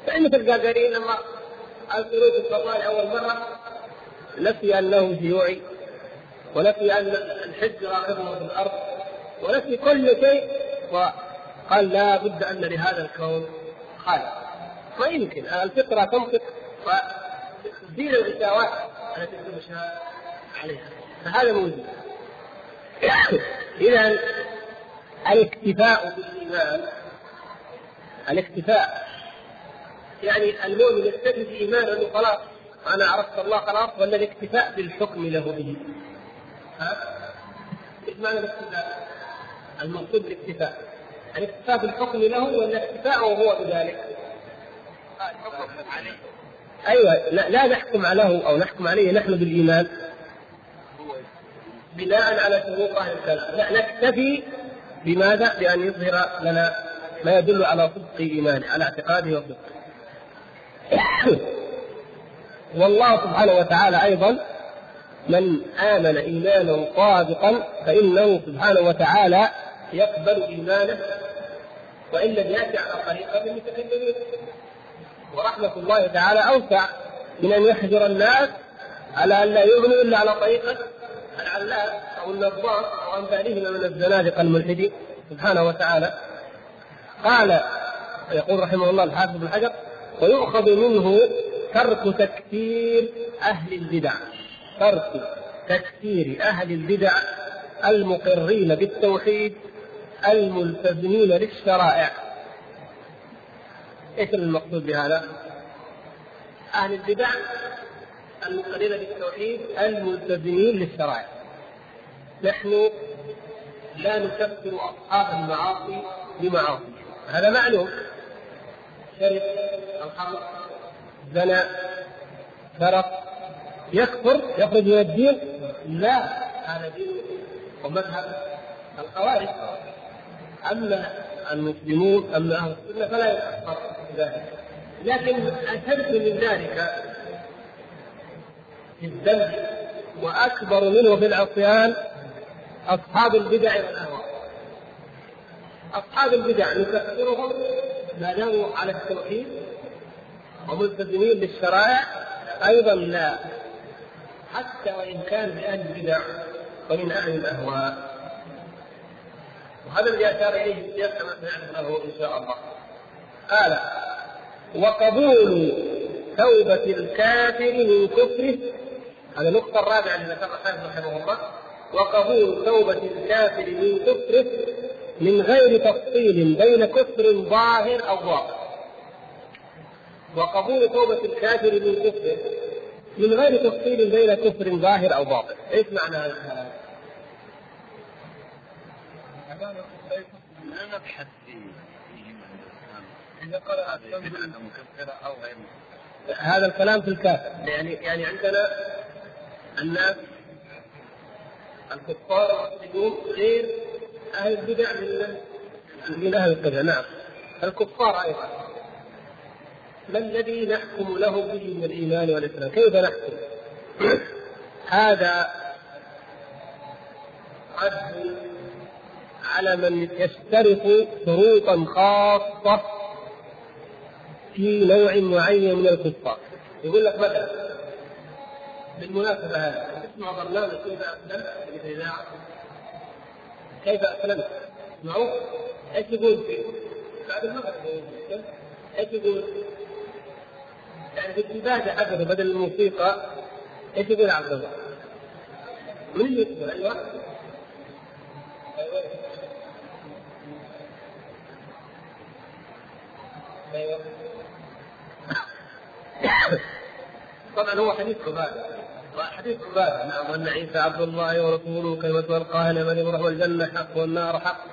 فإن القادرين لما أرسلوا في الفضائل أول مرة نفي أنه شيوعي ونفي أن الحج راقبه في الأرض ونفي كل شيء وقال لا بد أن لهذا الكون خالق. ما يمكن الفطرة تنطق وتزيل الغشاوات التي تنشأ عليها فهذا موجود إذا الاكتفاء بالإيمان الاكتفاء يعني المؤمن يكتفي بإيمانه أنه خلاص أنا عرفت الله خلاص ولا الاكتفاء بالحكم له به؟ ها؟ إيش معنى الاكتفاء؟ المقصود بالاكتفاء الاكتفاء بالحكم له ولا الاكتفاء وهو بذلك؟ الحكم عليه أيوه لا, لا نحكم عليه أو نحكم عليه نحن بالإيمان بناء على شروط أهل الكلام. لا نكتفي بماذا؟ بأن يظهر لنا ما يدل على صدق إيمانه على اعتقاده وصدقه والله سبحانه وتعالى أيضا من آمن ايمانا صادقا فإنه سبحانه وتعالى يقبل إيمانه وإن لم يأتي على طريقة المتكلمين ورحمة الله تعالى أوسع من أن يحجر الناس على أن لا يؤمنوا إلا على طريقة العلاف أو النظام أو امثالهما من الزنادقه الملحدين سبحانه وتعالى. قال يقول رحمه الله الحافظ بن حجر ويؤخذ منه ترك تكفير أهل البدع. ترك تكفير أهل البدع المقرين بالتوحيد الملتزمين للشرائع. إيش المقصود بهذا؟ أهل البدع المقرين بالتوحيد الملتزمين للشرائع. نحن لا نكفر أصحاب المعاصي بمعاصي. هذا معلوم. شرب الخمر زنى سرق يكفر يخرج من الدين. لا هذا دين ومذهب الخوارج. أما المسلمون أما أهل السنة فلا يكفر ذلك لكن أشد من ذلك في الذنب وأكبر منه في العصيان أصحاب البدع والأهواء. أصحاب البدع نكفرهم ما داموا على التوحيد وملتزمين بالشرائع أيضا لا حتى وإن كان من أهل البدع ومن أهل الأهواء. وهذا الذي أشار إليه الشيخ كما سنعرف له إن شاء الله. قال وقبول توبة الكافر من كفره هذه النقطة الرابعة اللي ذكرها رحمه الله. وقبول توبة الكافر من كفره من غير تفصيل بين كفر ظاهر أو باطن. وقبول توبة الكافر من كفره من غير تفصيل بين كفر ظاهر أو باطن، إيش معنى هذا؟ نبحث إذا قرأ أو هذا الكلام في الكافر. يعني يعني عندنا الناس الكفار والمسلمون غير أهل البدع من من أهل البدع نعم الكفار أيضا ما الذي نحكم له به من الإيمان والإسلام؟ كيف نحكم؟ هذا رد على من يشترط شروطا خاصة في نوع معين من الكفار يقول لك مثلا بالمناسبة هذه اسمع برنامج كيف أسلمت؟ في الاذاعه كيف أسلمت؟ اسمعوا إيش يقول؟ فيه؟ بعد المغرب إيش يقول؟ يعني في العباده حقته بدل الموسيقى إيش يقول عبد الله؟ من اللي يدخل أيوه. أيوه. طبعا هو حديث عباده حديث عباده نعم وأن عيسى عبد الله ورسوله كلمة ألقاها لمن يروح الجنة حق والنار حق.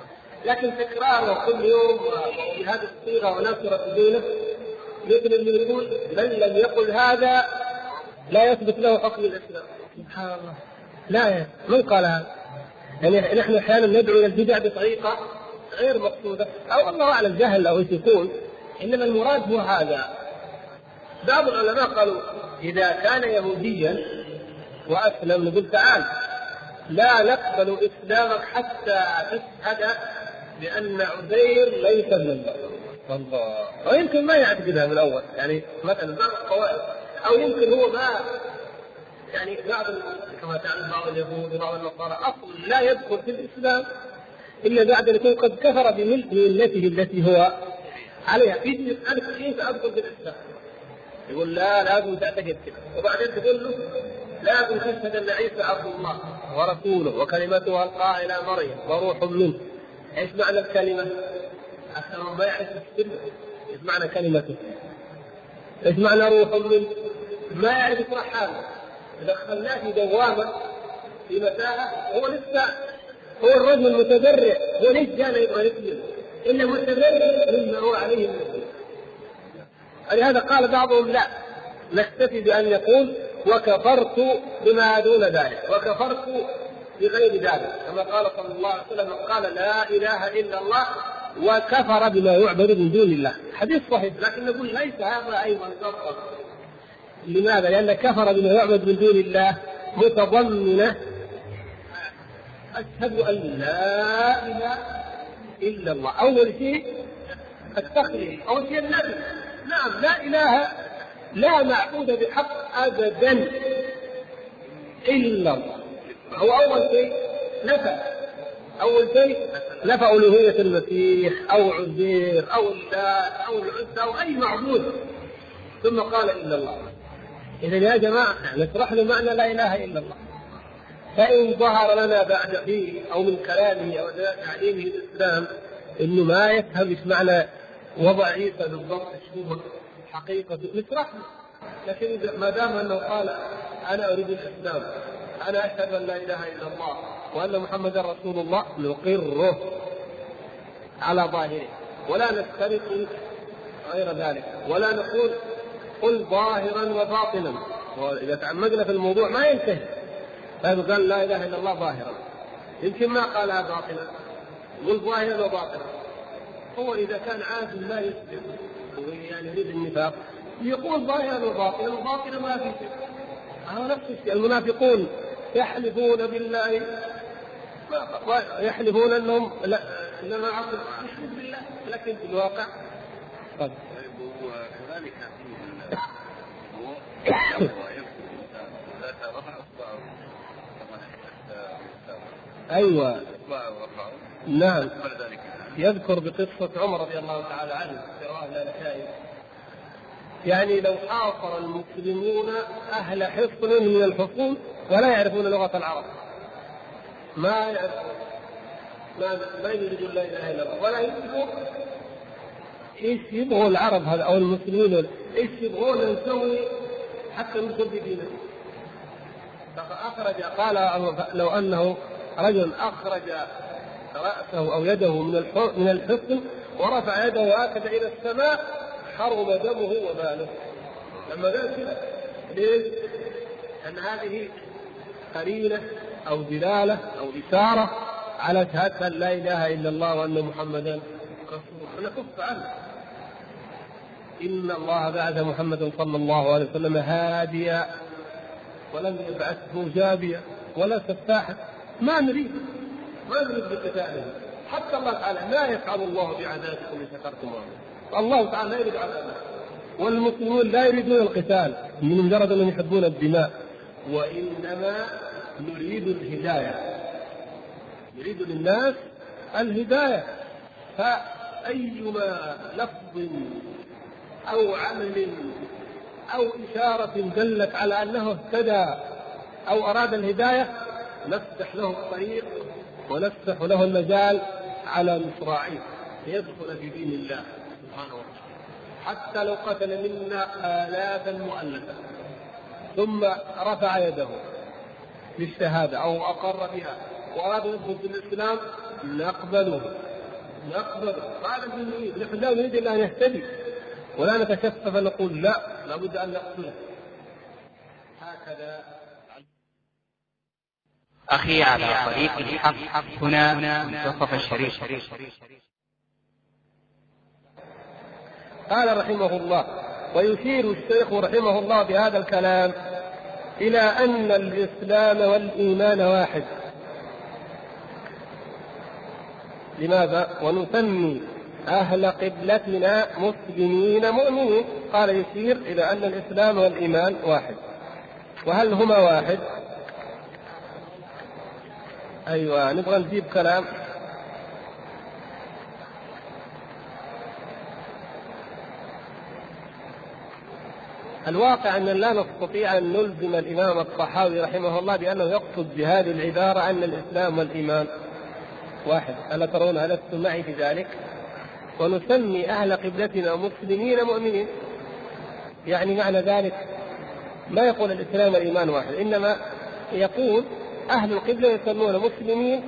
لكن تكراره كل يوم بهذه الصيغه ونصرة دينه مثل اللي يقول من لم يقل هذا لا يثبت له حكم الإسلام. سبحان الله. لا من قال هذا؟ يعني نحن أحيانا ندعو إلى البدع بطريقة غير مقصودة. أو الله أعلم جهل أو إيش يكون. إنما المراد هو هذا. بعض العلماء قالوا إذا كان يهوديا وأسلم نقول تعال لا نقبل إسلامك حتى تشهد بأن عزير ليس من الله. الله ويمكن ما يعتقدها من الأول. يعني مثلا بعض القواعد أو يمكن هو ما يعني بعض كما تعلم بعض اليهود وبعض النصارى أصلا لا يدخل في الإسلام إلا بعد أن يكون قد كفر بملته التي هو عليها. في يسالك كيف ادخل في الإسلام. يقول لا لازم تعتقد كذا وبعدين تقول له لازم تشهد ان عيسى عبد الله. ورسوله وكلمته ألقاها إلى مريم وروح منه. إيش معنى الكلمة؟ أكثر ما يعرف السر. إيش معنى كلمته؟ إيش معنى روح منه؟ ما يعرف يشرح هذا دخلناه في دوامه في متاهه هو لسه هو الرجل المتبرع. هو ليش جانا يبغى يسلم إلا متبرع مما هو عليه من لهذا قال بعضهم لا نكتفي بأن يقول وكفرت بما دون ذلك وكفرت بغير ذلك. كما قال صلى الله عليه وسلم قال لا إله إلا الله وكفر بما يعبد من دون الله. حديث صحيح لكن نقول ليس هذا أيضا شرطا. لماذا؟ لأن كفر بما يعبد من دون الله متضمنة. أشهد أن لا إله إلا الله. اول شيء التخليل اول شيء النبي. نعم لا إله لا معبود بحق ابدا إلا الله. هو أول شيء نفى أول شيء نفى الوهيه المسيح أو عزير أو اللات أو العزى أو أي معبود. ثم قال إلا الله. اذا يا جماعة نشرح له معنى لا إله إلا الله. فإن ظهر لنا بعد فيه أو من كلامه أو تعليمه الإسلام إنه ما يفهم إيش معنى وضع عيسى بالضبط إيش حقيقة نشرح لكن ما دام أنه قال أنا أريد الإسلام أنا أشهد أن لا إله إلا الله وأن محمدا رسول الله نقره على ظاهره. ولا نفترق غير ذلك. ولا نقول قل ظاهرا وباطنا. وإذا تعمقنا في الموضوع ما ينتهي. طيب قال لا إله إلا الله ظاهرا؟ يمكن ما قالها باطنا. قل ظاهرا وباطنا. هو إذا كان عازم لا يسلم. يعني يريد النفاق يقول ظاهرا وباطنا وباطنا ما في شيء هذا نفس الشيء المنافقون يحلفون بالله. يحلفون أنهم لا إنما عقل يحلف بالله لكن في الواقع. طيب. وكذلك أيوه. نعم. يذكر بقصة عمر رضي الله تعالى عنه. يعني لو حاصر المسلمون أهل حصن من الحصون ولا يعرفون لغة العرب. ما يعرفون. ما ما يريدون لا إله إلا الله. ولا يدركوا إيش يبغوا العرب هذا أو المسلمين إيش يبغون نسوي حتى المجددين أخرج قال لو أنه رجل أخرج رأسه أو يده من من الحصن ورفع يده هكذا إلى السماء حرم دمه وماله. لما قال ليش؟ أن هذه قرينة أو دلالة أو إشارة على شهادة أن لا إله إلا الله وأن محمدا رسول الله. نكف عنه. إن الله بعث محمدا صلى الله عليه وسلم هاديا ولم يبعثه جابيا ولا سفاحا. ما نريد. ما نريد بقتاله. حتى الله تعالى ما يفعل الله بعذابكم إن شكرتم الله تعالى لا يريد عذابه. والمسلمون لا يريدون القتال من مجرد أنهم يحبون الدماء. وإنما نريد الهداية. نريد للناس الهداية. فأيما لفظ أو عمل أو إشارة دلت على أنه اهتدى أو أراد الهداية نفتح له الطريق ونفتح له المجال على مصراعيه ليدخل في دين الله سبحانه وتعالى. حتى لو قتل منا آلافا مؤلفة ثم رفع يده للشهادة أو أقر بها وأراد أن يدخل في الإسلام نقبله. نقبله. هذا اللي نريد نحن لا نريد إلا أن يهتدي ولا نتشفى فنقول لا لابد أن نقتله. هكذا أخي على طريق الحق. هنا منتصف الشريف. قال رحمه الله ويشير الشيخ رحمه الله بهذا الكلام إلى أن الإسلام والإيمان واحد. لماذا؟ ونسمي أهل قبلتنا مسلمين مؤمنين. قال يشير إلى أن الإسلام والإيمان واحد. وهل هما واحد؟ أيوة نبغى نجيب كلام. الواقع أن لا نستطيع أن نلزم الإمام الطحاوي رحمه الله بأنه يقصد بهذه العبارة أن الإسلام والإيمان. واحد ألا ترون ألستم معي في ذلك؟ ونسمي أهل قبلتنا مسلمين مؤمنين. يعني معنى ذلك ما يقول الإسلام والإيمان واحد إنما يقول أهل القبلة يسمون مسلمين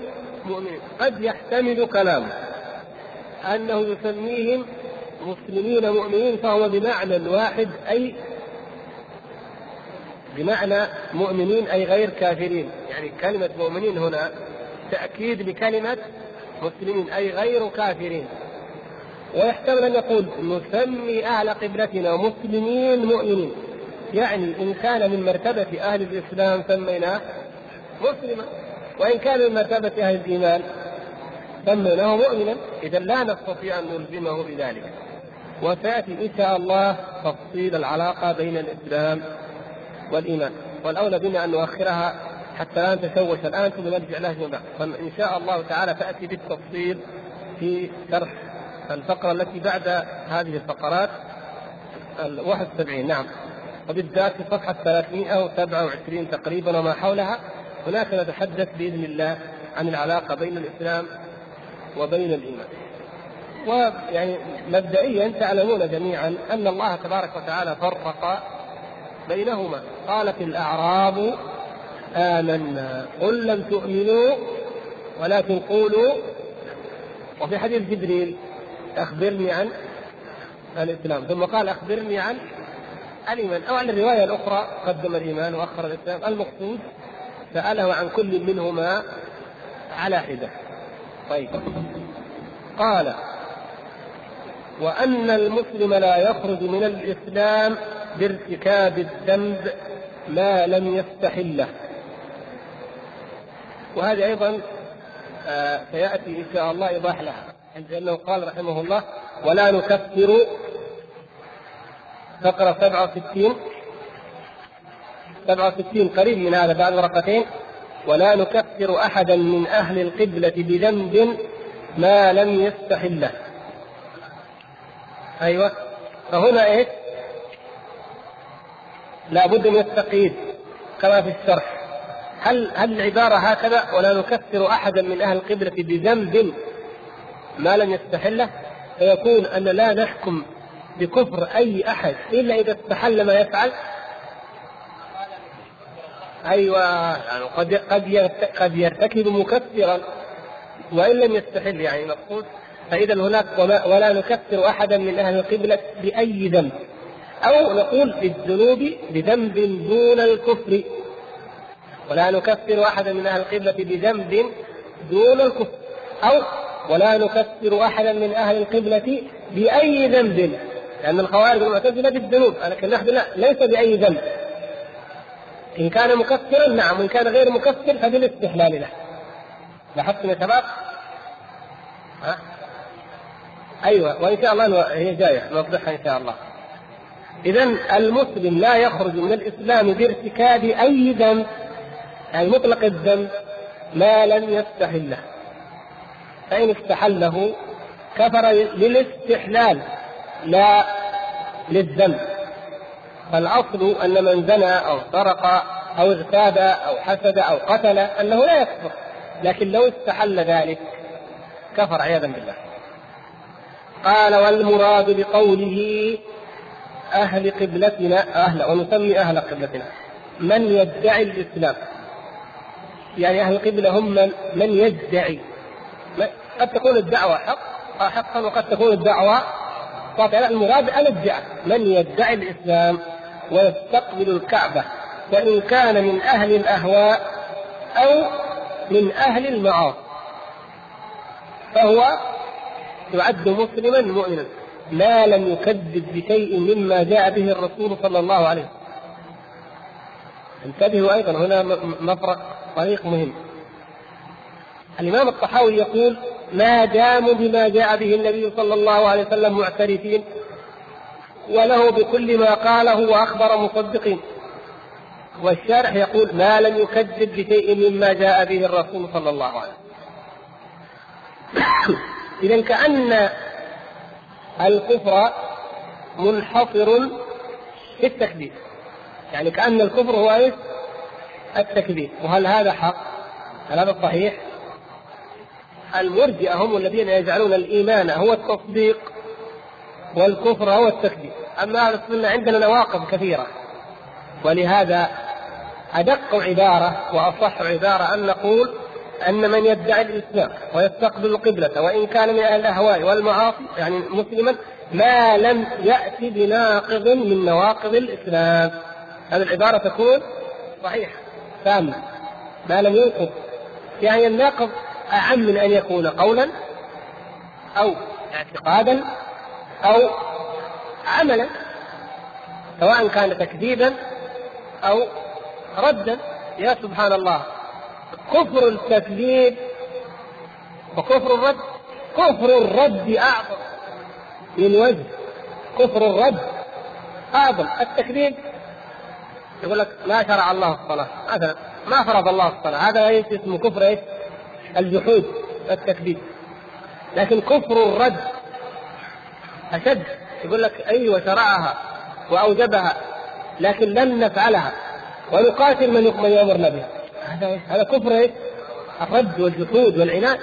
مؤمنين. قد يحتمل كلامه أنه يسميهم مسلمين مؤمنين فهو بمعنى واحد أي بمعنى مؤمنين أي غير كافرين. يعني كلمة مؤمنين هنا تأكيد لكلمة مسلمين أي غير كافرين. ويحتمل أن يقول نسمي أهل قبلتنا مسلمين مؤمنين. يعني إن كان من مرتبة أهل الإسلام سميناه مسلما وإن كان من مرتبة أهل الإيمان سميناه مؤمنا إذا لا نستطيع أن نلزمه بذلك. وسيأتي إن شاء الله تفصيل العلاقة بين الإسلام والإيمان. والأولى بنا أن نؤخرها حتى لا نتشوش الآن ثم نرجع لها فيما بعد فإن شاء الله تعالى تأتي بالتفصيل في شرح الفقرة التي بعد هذه الفقرات ال 71 نعم. وبالذات في صفحة 327 تقريبا وما حولها. هناك نتحدث بإذن الله عن العلاقة بين الإسلام وبين الإيمان. ويعني مبدئيا تعلمون جميعا أن الله تبارك وتعالى فرق بينهما. قالت الأعراب آمنا. قل لم تؤمنوا ولكن قولوا. وفي حديث جبريل أخبرني عن الإسلام. ثم قال أخبرني عن الإيمان. أو عن الرواية الأخرى قدم الإيمان واخر الإسلام. المقصود سأله عن كل منهما على حدة. طيب. قال وأن المسلم لا يخرج من الإسلام بارتكاب الذنب ما لم يستحله وهذه أيضا آه سيأتي إن شاء الله إيضاح لها. لأنه قال رحمه الله ولا نكفر فقرة 67 67 قريب من هذا بعد ورقتين ولا نكفر أحدا من أهل القبلة بذنب ما لم يستحله أيوة. فهنا إيش؟ لا بد من التقييد كما في الشرح. هل هل العبارة هكذا ولا نكفر أحدا من أهل القبلة بذنب ما لم يستحله فيكون أن لا نحكم بكفر أي أحد إلا إذا استحل ما يفعل. أيوه. قد قد يرت- قد يرتكب مكفرا وإن لم يستحل يعني مقصود فإذا هناك وما ولا نكفر أحدا من أهل القبلة بأي ذنب. أو نقول بالذنوب بذنب دون الكفر. ولا نكفر أحدا من أهل القبلة بذنب دون الكفر. أو ولا نكفر أحدا من أهل القبلة بأي ذنب. لأن الخوارج والمعتزلة بالذنوب. لكن نحن لا ليس بأي ذنب. إن كان مكفرا نعم وإن كان غير مكفر فبالاستحلال له لاحظتم يا شباب؟ ها؟ أيوه وإن شاء الله هي جاية نوضحها إن شاء الله. اذا المسلم لا يخرج من الإسلام بارتكاب أي ذنب يعني مطلق الذنب ما لم يستحله. فإن استحله كفر للاستحلال لا للذنب. فالاصل أن من زنى أو سرق أو اغتاب أو حسد أو قتل أنه لا يكفر لكن لو استحل ذلك كفر عياذا بالله. قال والمراد بقوله أهل قبلتنا أهل ونسمي أهل قبلتنا من يدعي الإسلام؟ يعني أهل القبلة هم من, من يدعي. قد تكون الدعوة حق آه حقا وقد تكون الدعوة باطلا المراد الادعاء من يدعي الإسلام؟ ويستقبل الكعبة وان كان من أهل الأهواء أو من أهل المعاصي فهو يعد مسلما مؤمنا. ما لم يكذب بشيء مما جاء به الرسول صلى الله عليه وسلم. انتبهوا أيضا هنا مفرق طريق مهم. الإمام الطحاوي يقول ما داموا بما جاء به النبي صلى الله عليه وسلم معترفين وله بكل ما قاله وأخبر مصدقين والشارح يقول ما لم يكذب بشيء مما جاء به الرسول صلى الله عليه وسلم اذا كأن الكفر منحصر في التكذيب يعني كأن الكفر هو إيش؟ التكذيب وهل هذا حق؟ هل هذا صحيح؟ المرجئة هم الذين يجعلون الإيمان هو التصديق والكفر هو التكذيب. أما أهل السنة عندنا نواقض كثيرة. ولهذا أدق عبارة وأصح عبارة أن نقول أن من يدعي الإسلام ويستقبل القبلة وإن كان من أهل الأهواء والمعاصي يعني مسلما ما لم ياتي بناقض من نواقض الإسلام. هذه العبارة تكون صحيحة تامة ما لم ينقض. يعني الناقض أعم من أن يكون قولا أو اعتقادا أو عملا سواء كان تكذيبا أو ردا. يا سبحان الله كفر التكذيب وكفر الرد كفر الرد أعظم. من وجه كفر الرد أعظم. التكذيب يقول لك ما شرع الله الصلاة. مثلا ما فرض الله الصلاة. هذا إيش؟ اسمه كفر إيش؟ الجحود التكذيب. لكن كفر الرد أشد. يقول لك أيوه شرعها وأوجبها لكن لن نفعلها. ونقاتل من من يأمرنا بها. هذا؟ هذا كفر إيش؟ الرد والجحود والعناد.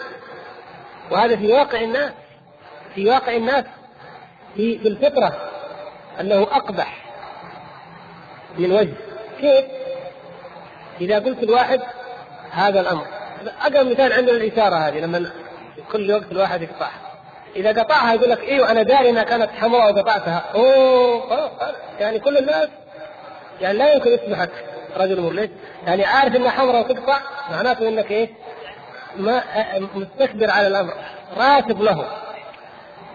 وهذا في واقع الناس في واقع الناس في في الفطرة أنه أقبح من وجه. كيف؟ إذا قلت الواحد هذا الأمر. أقرب مثال عندنا الإشارة هذه لما كل وقت الواحد يقطعها إذا قطعها يقول لك إيوه أنا داري إنها كانت حمراء وقطعتها. أوه يعني كل الناس يعني لا يمكن يسمحك رجل ليش؟ يعني عارف إنها حمراء وتقطع معناته إنك إيه؟ ما مستكبر على الأمر راتب له.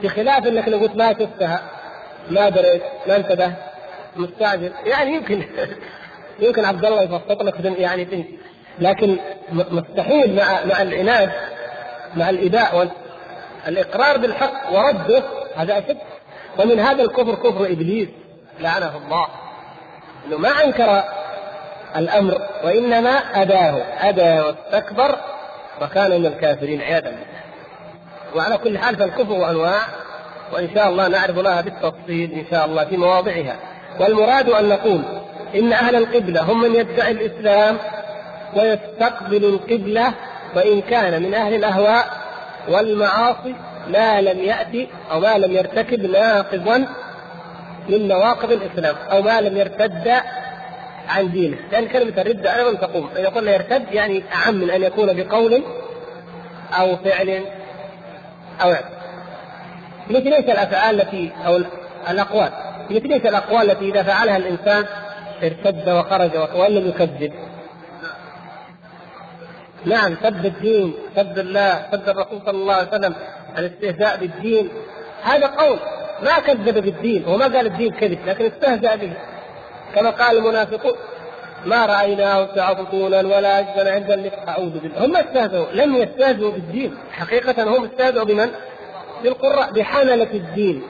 بخلاف إنك لو قلت ما شفتها ما دريت ما انتبهت مستعجل. يعني يمكن يمكن عبد الله يفصل لك يعني تمشي لكن مستحيل مع مع العناد مع الاباء والاقرار بالحق ورده هذا أشد. ومن هذا الكفر كفر إبليس لعنه الله. إنه ما أنكر الأمر وإنما اباه ابى واستكبر وكان من الكافرين عياذا بالله. وعلى كل حال فالكفر أنواع وإن شاء الله نعرف لها بالتفصيل إن شاء الله في مواضعها. والمراد أن نقول إن أهل القبلة هم من يدعي الإسلام ويستقبل القبلة وإن كان من أهل الأهواء والمعاصي ما لم يأتي أو ما لم يرتكب ناقضا من نواقض الإسلام أو ما لم يرتد عن دينه. لأن كلمة الرده أيضا تقوم إذا قلنا يرتد يعني أعم من أن يكون بقول أو فعل أو اعتقاد مثل ليس الأفعال التي أو الأقوال. مثل ليس الأقوال التي إذا فعلها الإنسان ارتد وخرج وإن لم يكذب. نعم سب الدين سب الله سب الرسول صلى الله عليه وسلم الاستهزاء بالدين. هذا قول ما كذب بالدين وما قال الدين كذب لكن استهزأ به. كما قال المنافقون ما رأيناه تعبطونا ولا أجبن عند اللقاء أعوذ بالله. هم استهزئوا لم يستهزئوا بالدين. حقيقة هم استهزئوا بمن؟ بالقراء بحملة الدين.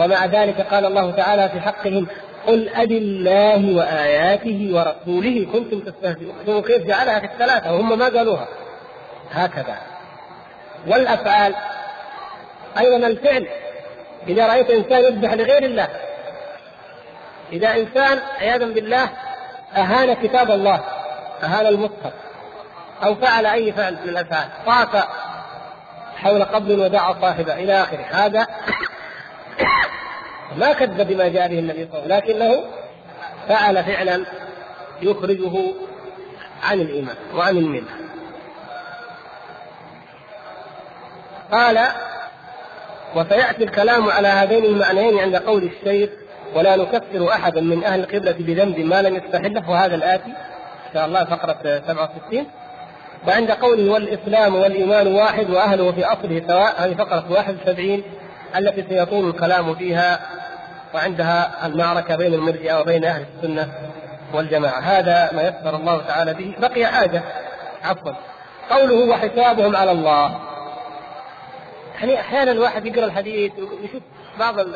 ومع ذلك قال الله تعالى في حقهم قل أب الله وآياته ورسوله كنتم تستهزئون. كيف جعلها في الثلاثة؟ وهم ما قالوها. هكذا. والأفعال. أيضا الفعل. إذا رأيت إنسان يذبح لغير الله. إذا إنسان عياذا بالله أهان كتاب الله أهان المصحف أو فعل أي فعل من الأفعال طاف حول قبر ودعا صاحبه إلى آخره. هذا ما كذب بما جاء به النبي صلى الله عليه وسلم لكنه فعل فعلا يخرجه عن الإيمان وعن الملة. قال وسيأتي الكلام على هذين المعنيين عند قول الشيخ ولا نكفر أحدا من أهل القبلة بذنب ما لم يستحله. وهذا الآتي إن شاء الله فقرة 67 وعند قوله والإسلام والإيمان واحد وأهله في أصله سواء هذه فقرة 71 التي سيطول الكلام فيها وعندها المعركة بين المرجئة وبين أهل السنة والجماعة. هذا ما يسر الله تعالى به. بقي حاجة عفوا. قوله وحسابهم على الله. يعني أحيانا الواحد يقرأ الحديث ويشوف بعض ال...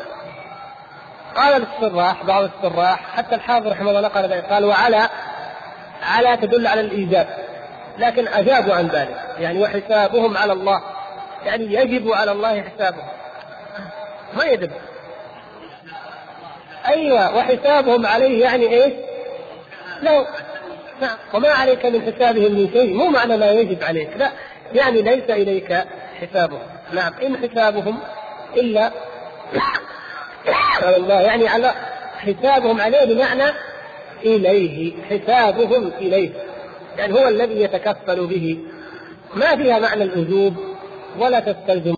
قال السراح بعض السراح حتى الحافظ رحمه الله نقل ذلك. قال وعلى على تدل على الإيجاب. لكن أجابوا عن ذلك. يعني وحسابهم على الله. يعني يجب على الله حسابهم. ما يدب أيوه وحسابهم عليه يعني إيش؟ لو نعم. وما عليك من حسابهم من شيء. مو معنى ما يجب عليك لا. يعني ليس إليك حسابهم. نعم إن حسابهم إلا على الله يعني على حسابهم عليه بمعنى إليه حسابهم إليه. يعني هو الذي يتكفل به. ما فيها معنى الوجوب ولا تستلزم.